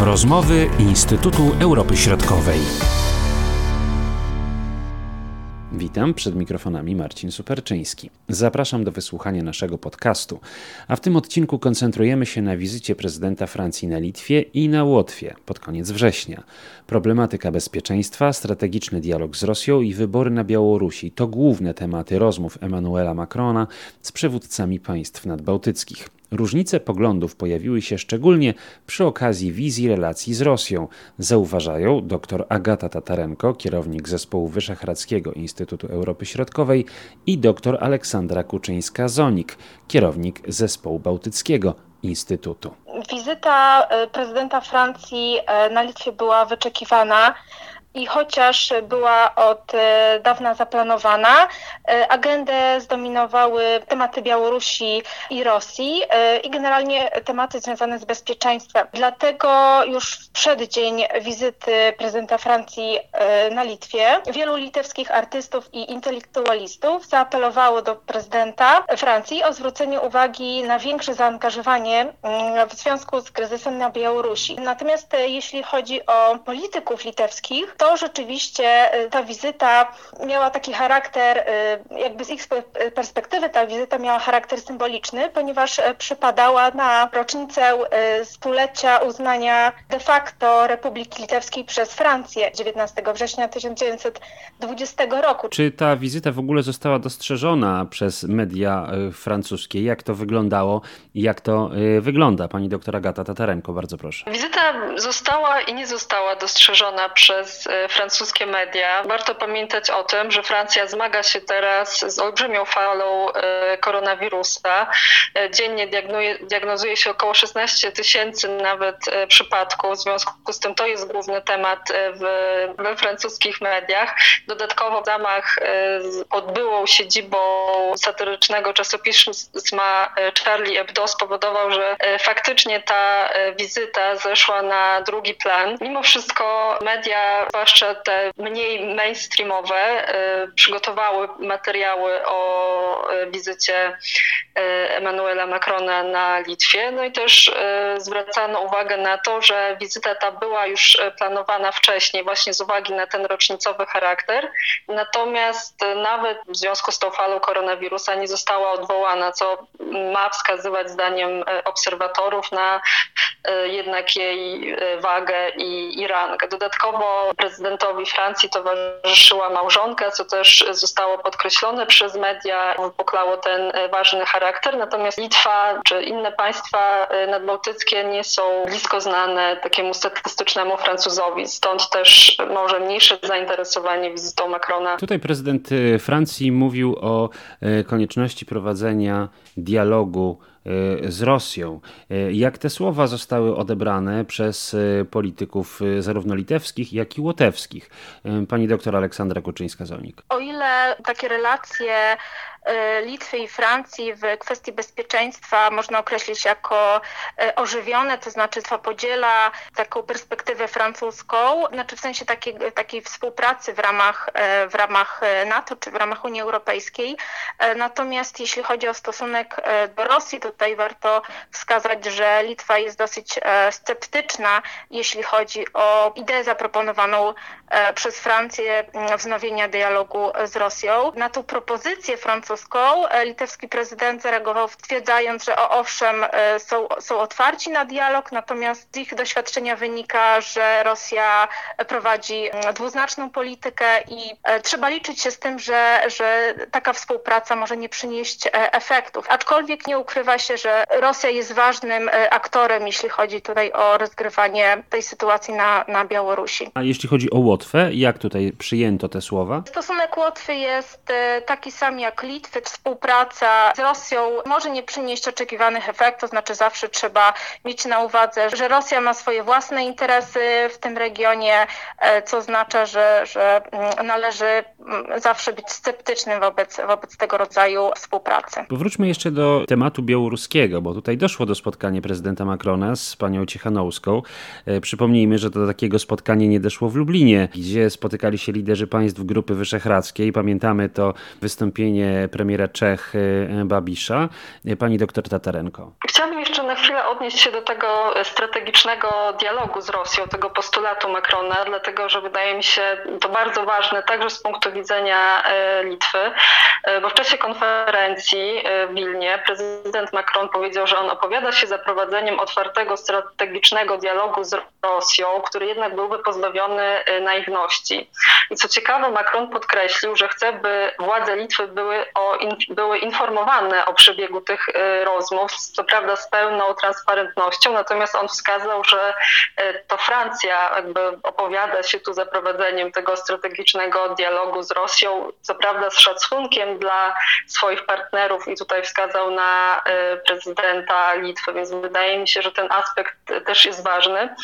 Rozmowy Instytutu Europy Środkowej. Witam przed mikrofonami Marcin Superczyński. Zapraszam do wysłuchania naszego podcastu. A w tym odcinku koncentrujemy się na wizycie prezydenta Francji na Litwie i na Łotwie pod koniec września. Problematyka bezpieczeństwa, strategiczny dialog z Rosją i wybory na Białorusi to główne tematy rozmów Emmanuela Macrona z przywódcami państw nadbałtyckich. Różnice poglądów pojawiły się szczególnie przy okazji wizji relacji z Rosją, zauważają dr Agata Tatarenko, kierownik zespołu Wyszehradzkiego Instytutu Europy Środkowej i dr Aleksandra Kuczyńska-Zonik, kierownik zespołu Bałtyckiego Instytutu. Wizyta e, prezydenta Francji e, na Litwie była wyczekiwana. I chociaż była od e, dawna zaplanowana, e, agendę zdominowały tematy Białorusi i Rosji e, i generalnie tematy związane z bezpieczeństwem. Dlatego już w przeddzień wizyty prezydenta Francji na Litwie wielu litewskich artystów i intelektualistów zaapelowało do prezydenta Francji o zwrócenie uwagi na większe zaangażowanie mm, w związku z kryzysem na Białorusi. Natomiast jeśli chodzi o polityków litewskich, to rzeczywiście y, ta wizyta miała taki charakter, y, jakby z ich perspektywy ta wizyta miała charakter symboliczny, ponieważ y, przypadała na rocznicę stulecia uznania de facto Republiki Litewskiej przez Francję 19 września 1920 roku. Czy ta wizyta w ogóle została dostrzeżona przez media francuskie? Jak to wyglądało i jak to wygląda? Pani doktora Gata Tatarenko, bardzo proszę. Wizyta została i nie została dostrzeżona przez francuskie media. Warto pamiętać o tym, że Francja zmaga się teraz z olbrzymią falą e, koronawirusa. E, dziennie diagnozuje się około 16 tysięcy nawet przypadków. W związku z tym to jest główny temat w, we francuskich mediach. Dodatkowo zamach pod byłą siedzibą satyrycznego czasopisma Charlie Hebdo spowodował, że faktycznie ta wizyta zeszła na drugi plan. Mimo wszystko media, zwłaszcza te mniej mainstreamowe, y, przygotowały materiały o y, wizycie y, Emmanuela Macrona na Litwie. No i też zwracano uwagę na to, że wizyta ta była już planowana wcześniej, właśnie z uwagi na ten rocznicowy charakter. Natomiast nawet w związku z tą falą koronawirusa nie została odwołana, co ma wskazywać zdaniem obserwatorów na jednak jej wagę i, i rangę. Dodatkowo prezydentowi Francji towarzyszyła małżonka, co też zostało podkreślone przez media, wypoklało ten e, ważny charakter. Natomiast Litwa czy inne państwa e, nadbałtyckie nie są blisko znane takiemu statystycznemu Francuzowi, stąd też może mniejsze zainteresowanie wizytą Macrona. Tutaj prezydent e, Francji mówił o konieczności prowadzenia dialogu E, z Rosją. E, jak te słowa zostały odebrane przez e, polityków zarówno litewskich, jak i łotewskich? Pani doktor Aleksandra Kuczyńska-Zonik. O ile takie relacje E, Litwy i Francji w kwestii bezpieczeństwa można określić jako e, ożywione, to znaczy Litwa podziela taką perspektywę francuską, znaczy w sensie takiej, takiej współpracy w ramach, e, w ramach NATO czy w ramach Unii Europejskiej. Natomiast jeśli chodzi o stosunek do Rosji, tutaj warto wskazać, że Litwa jest dosyć sceptyczna, jeśli chodzi o ideę zaproponowaną przez Francję wznowienia dialogu z Rosją. Na tą propozycję francuską E, litewski prezydent zareagował stwierdzając, że o, owszem e, są, są otwarci na dialog, natomiast z ich doświadczenia wynika, że Rosja prowadzi mm, dwuznaczną politykę i e, trzeba liczyć się z tym, że, że taka współpraca może nie przynieść efektów. Aczkolwiek nie ukrywa się, że Rosja jest ważnym aktorem, jeśli chodzi tutaj o rozgrywanie tej sytuacji na, na Białorusi. A jeśli chodzi o Łotwę, jak tutaj przyjęto te słowa? Stosunek Łotwy jest taki sam jak Litwy współpraca z Rosją może nie przynieść oczekiwanych efektów, znaczy zawsze trzeba mieć na uwadze, że Rosja ma swoje własne interesy w tym regionie, e, co oznacza, że, że mm, należy mm, zawsze być sceptycznym wobec, wobec tego rodzaju współpracy. Powróćmy jeszcze do tematu białoruskiego, bo tutaj doszło do spotkania prezydenta Macrona z panią Cichanowską. E, przypomnijmy, że do takiego spotkania nie doszło w Lublinie, gdzie spotykali się liderzy państw Grupy Wyszehradzkiej. Pamiętamy to wystąpienie premiera Czech y, Babisza. Pani doktor Tatarenko. Chciałabym jeszcze na chwilę odnieść się do tego strategicznego dialogu z Rosją, tego postulatu Macrona, dlatego że wydaje mi się to bardzo ważne także z punktu widzenia Litwy, bo w czasie konferencji w Wilnie prezydent Macron powiedział, że on opowiada się za prowadzeniem otwartego strategicznego dialogu z Rosją, który jednak byłby pozbawiony naiwności. I co ciekawe, Macron podkreślił, że chce, by władze Litwy były, in, były informowane o przebiegu tych y, rozmów, co prawda z pełną transparentnością, natomiast on wskazał, że y, to Francja jakby opowiada się tu za prowadzeniem tego strategicznego dialogu z Rosją, co prawda z szacunkiem dla swoich partnerów i tutaj wskazał na y, prezydenta Litwy, więc wydaje mi się, że ten aspekt też jest ważny.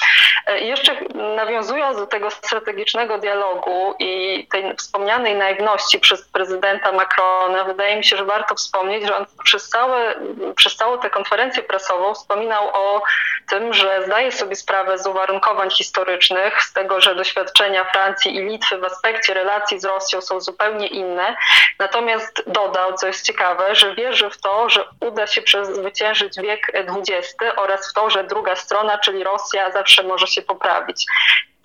Jeszcze nawiązując do tego strategicznego dialogu i tej wspomnianej naiwności przez prezydenta Macrona, wydaje mi się, że warto wspomnieć, że on przez, całe, przez całą tę konferencję prasową wspominał o tym, że zdaje sobie sprawę z uwarunkowań historycznych, z tego, że doświadczenia Francji i Litwy w aspekcie relacji z Rosją są zupełnie inne. Natomiast dodał, co jest ciekawe, że wierzy w to, że uda się przezwyciężyć wiek XX oraz w to, że druga strona, czyli Rosja, zawsze może się poprawić.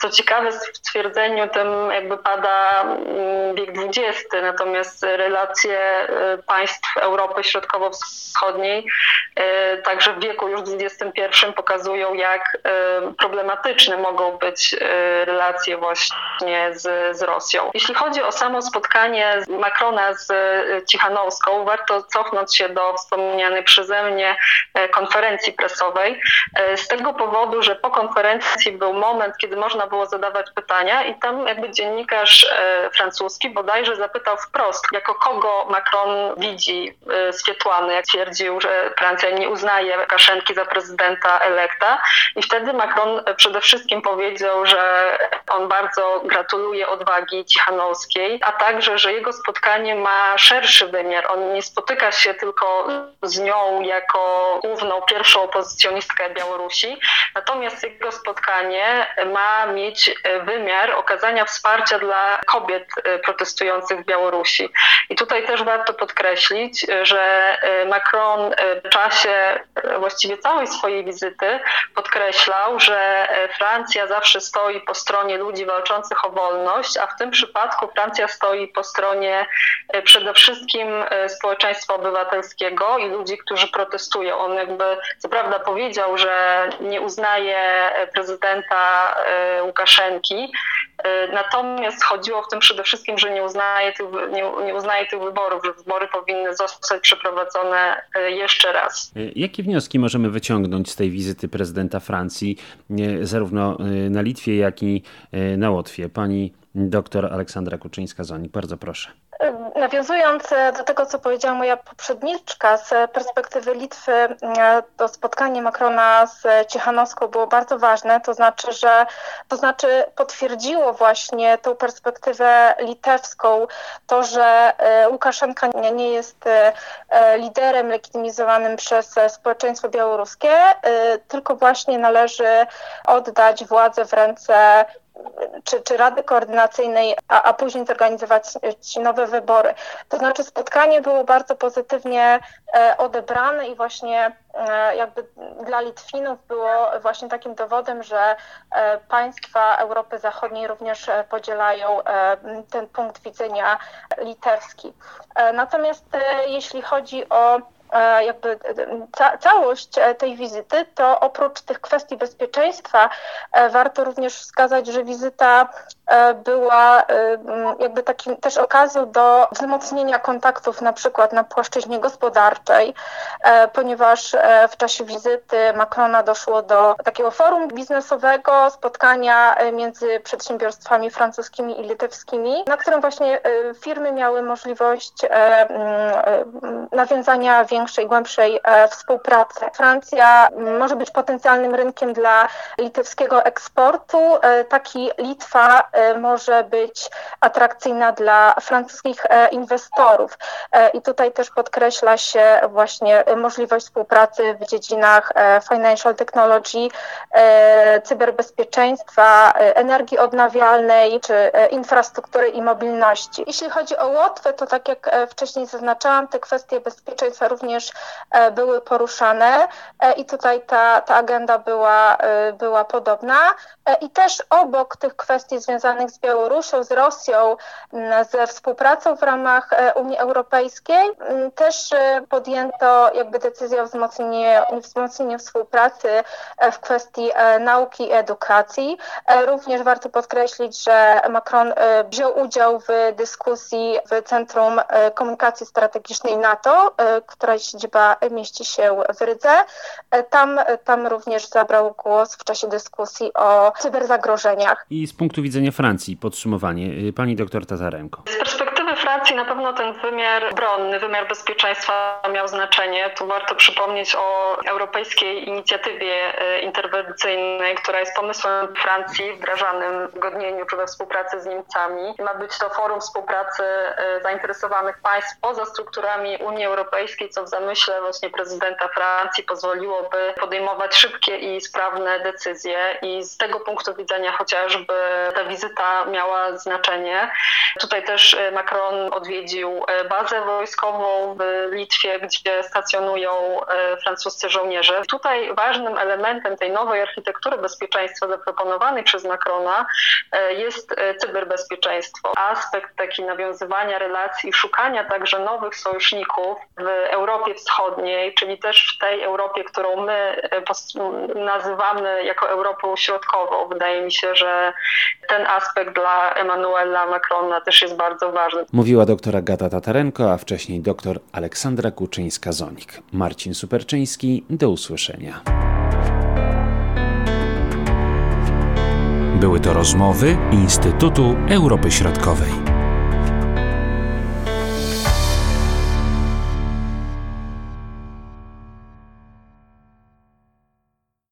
Co ciekawe, w stwierdzeniu tym jakby pada mm, wiek XX, natomiast relacje y, państw Europy Środkowo-Wschodniej, y, także w wieku już XXI pokazują, jak y, problematyczne mogą być relacje właśnie z, z Rosją. Jeśli chodzi o samo spotkanie Macrona z Cichanowską, warto cofnąć się do wspomnianej przeze mnie konferencji prasowej, z tego powodu, że po konferencji był moment, kiedy można było zadawać pytania i tam jakby dziennikarz e, francuski bodajże zapytał wprost, jako kogo Macron widzi e, Swietłany, jak twierdził, że Francja nie uznaje Kaszenki za prezydenta elekta i wtedy Macron przede wszystkim powiedział, że on bardzo gratuluje odwagi Cichanowskiej, a także, że jego spotkanie ma szerszy wymiar. On nie spotyka się tylko z nią jako główną, pierwszą opozycjonistkę Białorusi, natomiast jego spotkanie ma e, wymiar okazania wsparcia dla kobiet e, protestujących w Białorusi. I tutaj też warto podkreślić, że e, Macron w czasie właściwie całej swojej wizyty podkreślał, że Francja zawsze stoi po stronie ludzi walczących o wolność, a w tym przypadku Francja stoi po stronie przede wszystkim społeczeństwa obywatelskiego i ludzi, którzy protestują. On jakby co prawda powiedział, że nie uznaje prezydenta Łukaszenki. E, natomiast chodziło w tym przede wszystkim, że nie uznaje tych, nie, nie uznaje tych wyborów, że wybory powinny zostać przeprowadzone e, jeszcze raz. E, jakie wnioski możemy wyciągnąć z tej wizyty prezydenta Francji, zarówno na Litwie, jak i na Łotwie? Pani doktor Aleksandra Kuczyńska-Zonik, bardzo proszę. Nawiązując e, do tego, co powiedziała moja poprzedniczka, z perspektywy Litwy e, to spotkanie Macrona z Ciechanowską było bardzo ważne, to znaczy, że to znaczy potwierdziło właśnie tą perspektywę litewską, to, że e, Łukaszenka nie jest liderem legitymizowanym przez społeczeństwo białoruskie, tylko właśnie należy oddać władzę w ręce czy, czy Rady Koordynacyjnej, a, a później zorganizować nowe wybory. To znaczy spotkanie było bardzo pozytywnie e, odebrane i właśnie e, jakby dla Litwinów było właśnie takim dowodem, że e, państwa Europy Zachodniej również podzielają ten punkt widzenia litewski. Natomiast jeśli chodzi o jakby e, ca całość e, tej wizyty, to oprócz tych kwestii bezpieczeństwa warto również wskazać, że wizyta była jakby takim też okazją do wzmocnienia kontaktów na przykład na płaszczyźnie gospodarczej, ponieważ w czasie wizyty Macrona doszło do takiego forum biznesowego, spotkania między przedsiębiorstwami francuskimi i litewskimi, na którym właśnie firmy miały możliwość nawiązania większej, głębszej e, współpracy. Francja może być potencjalnym rynkiem dla litewskiego eksportu, e, taki Litwa może być atrakcyjna dla francuskich inwestorów. I tutaj też podkreśla się właśnie możliwość współpracy w dziedzinach financial technology, cyberbezpieczeństwa, energii odnawialnej czy infrastruktury i mobilności. Jeśli chodzi o Łotwę, to tak jak wcześniej zaznaczałam, te kwestie bezpieczeństwa również były poruszane i tutaj ta, ta agenda była, była podobna. I też obok tych kwestii związanych z Białorusią, z Rosją, ze współpracą w ramach Unii Europejskiej, też podjęto jakby decyzję o wzmocnieniu, wzmocnieniu współpracy w kwestii nauki i edukacji. Również warto podkreślić, że Macron wziął udział w dyskusji w Centrum Komunikacji Strategicznej NATO, której siedziba mieści się w Rydze. Tam, tam również zabrał głos w czasie dyskusji o cyberzagrożeniach. I z punktu widzenia Francji, podsumowanie, pani doktor Tatarenko. Z perspektywy Francji na pewno ten wymiar obronny, wymiar bezpieczeństwa miał znaczenie. Tu warto przypomnieć o europejskiej inicjatywie e, interwencyjnej, która jest pomysłem Francji wdrażanym w godnieniu czy we współpracy z Niemcami. Ma być to forum współpracy e, zainteresowanych państw poza strukturami Unii Europejskiej, co w zamyśle właśnie prezydenta Francji pozwoliłoby podejmować szybkie i sprawne decyzje i z tego punktu widzenia chociażby ta wizyta miała znaczenie. Tutaj też e, Macron odwiedził e, bazę wojskową w Litwie, gdzie stacjonują e, francuscy żołnierze. Tutaj ważnym elementem tej nowej architektury bezpieczeństwa zaproponowanej przez Macrona jest cyberbezpieczeństwo. Aspekt taki nawiązywania relacji, szukania także nowych sojuszników w Europie Wschodniej, czyli też w tej Europie, którą my nazywamy jako Europą Środkową. Wydaje mi się, że ten aspekt dla Emmanuela Macrona też jest bardzo ważny. Mówiła doktor Agata Tatarenko, a wcześniej doktor Aleksandra Kuczyńska-Zonik. Marcin Superczyński, do usłyszenia. Były to rozmowy Instytutu Europy Środkowej.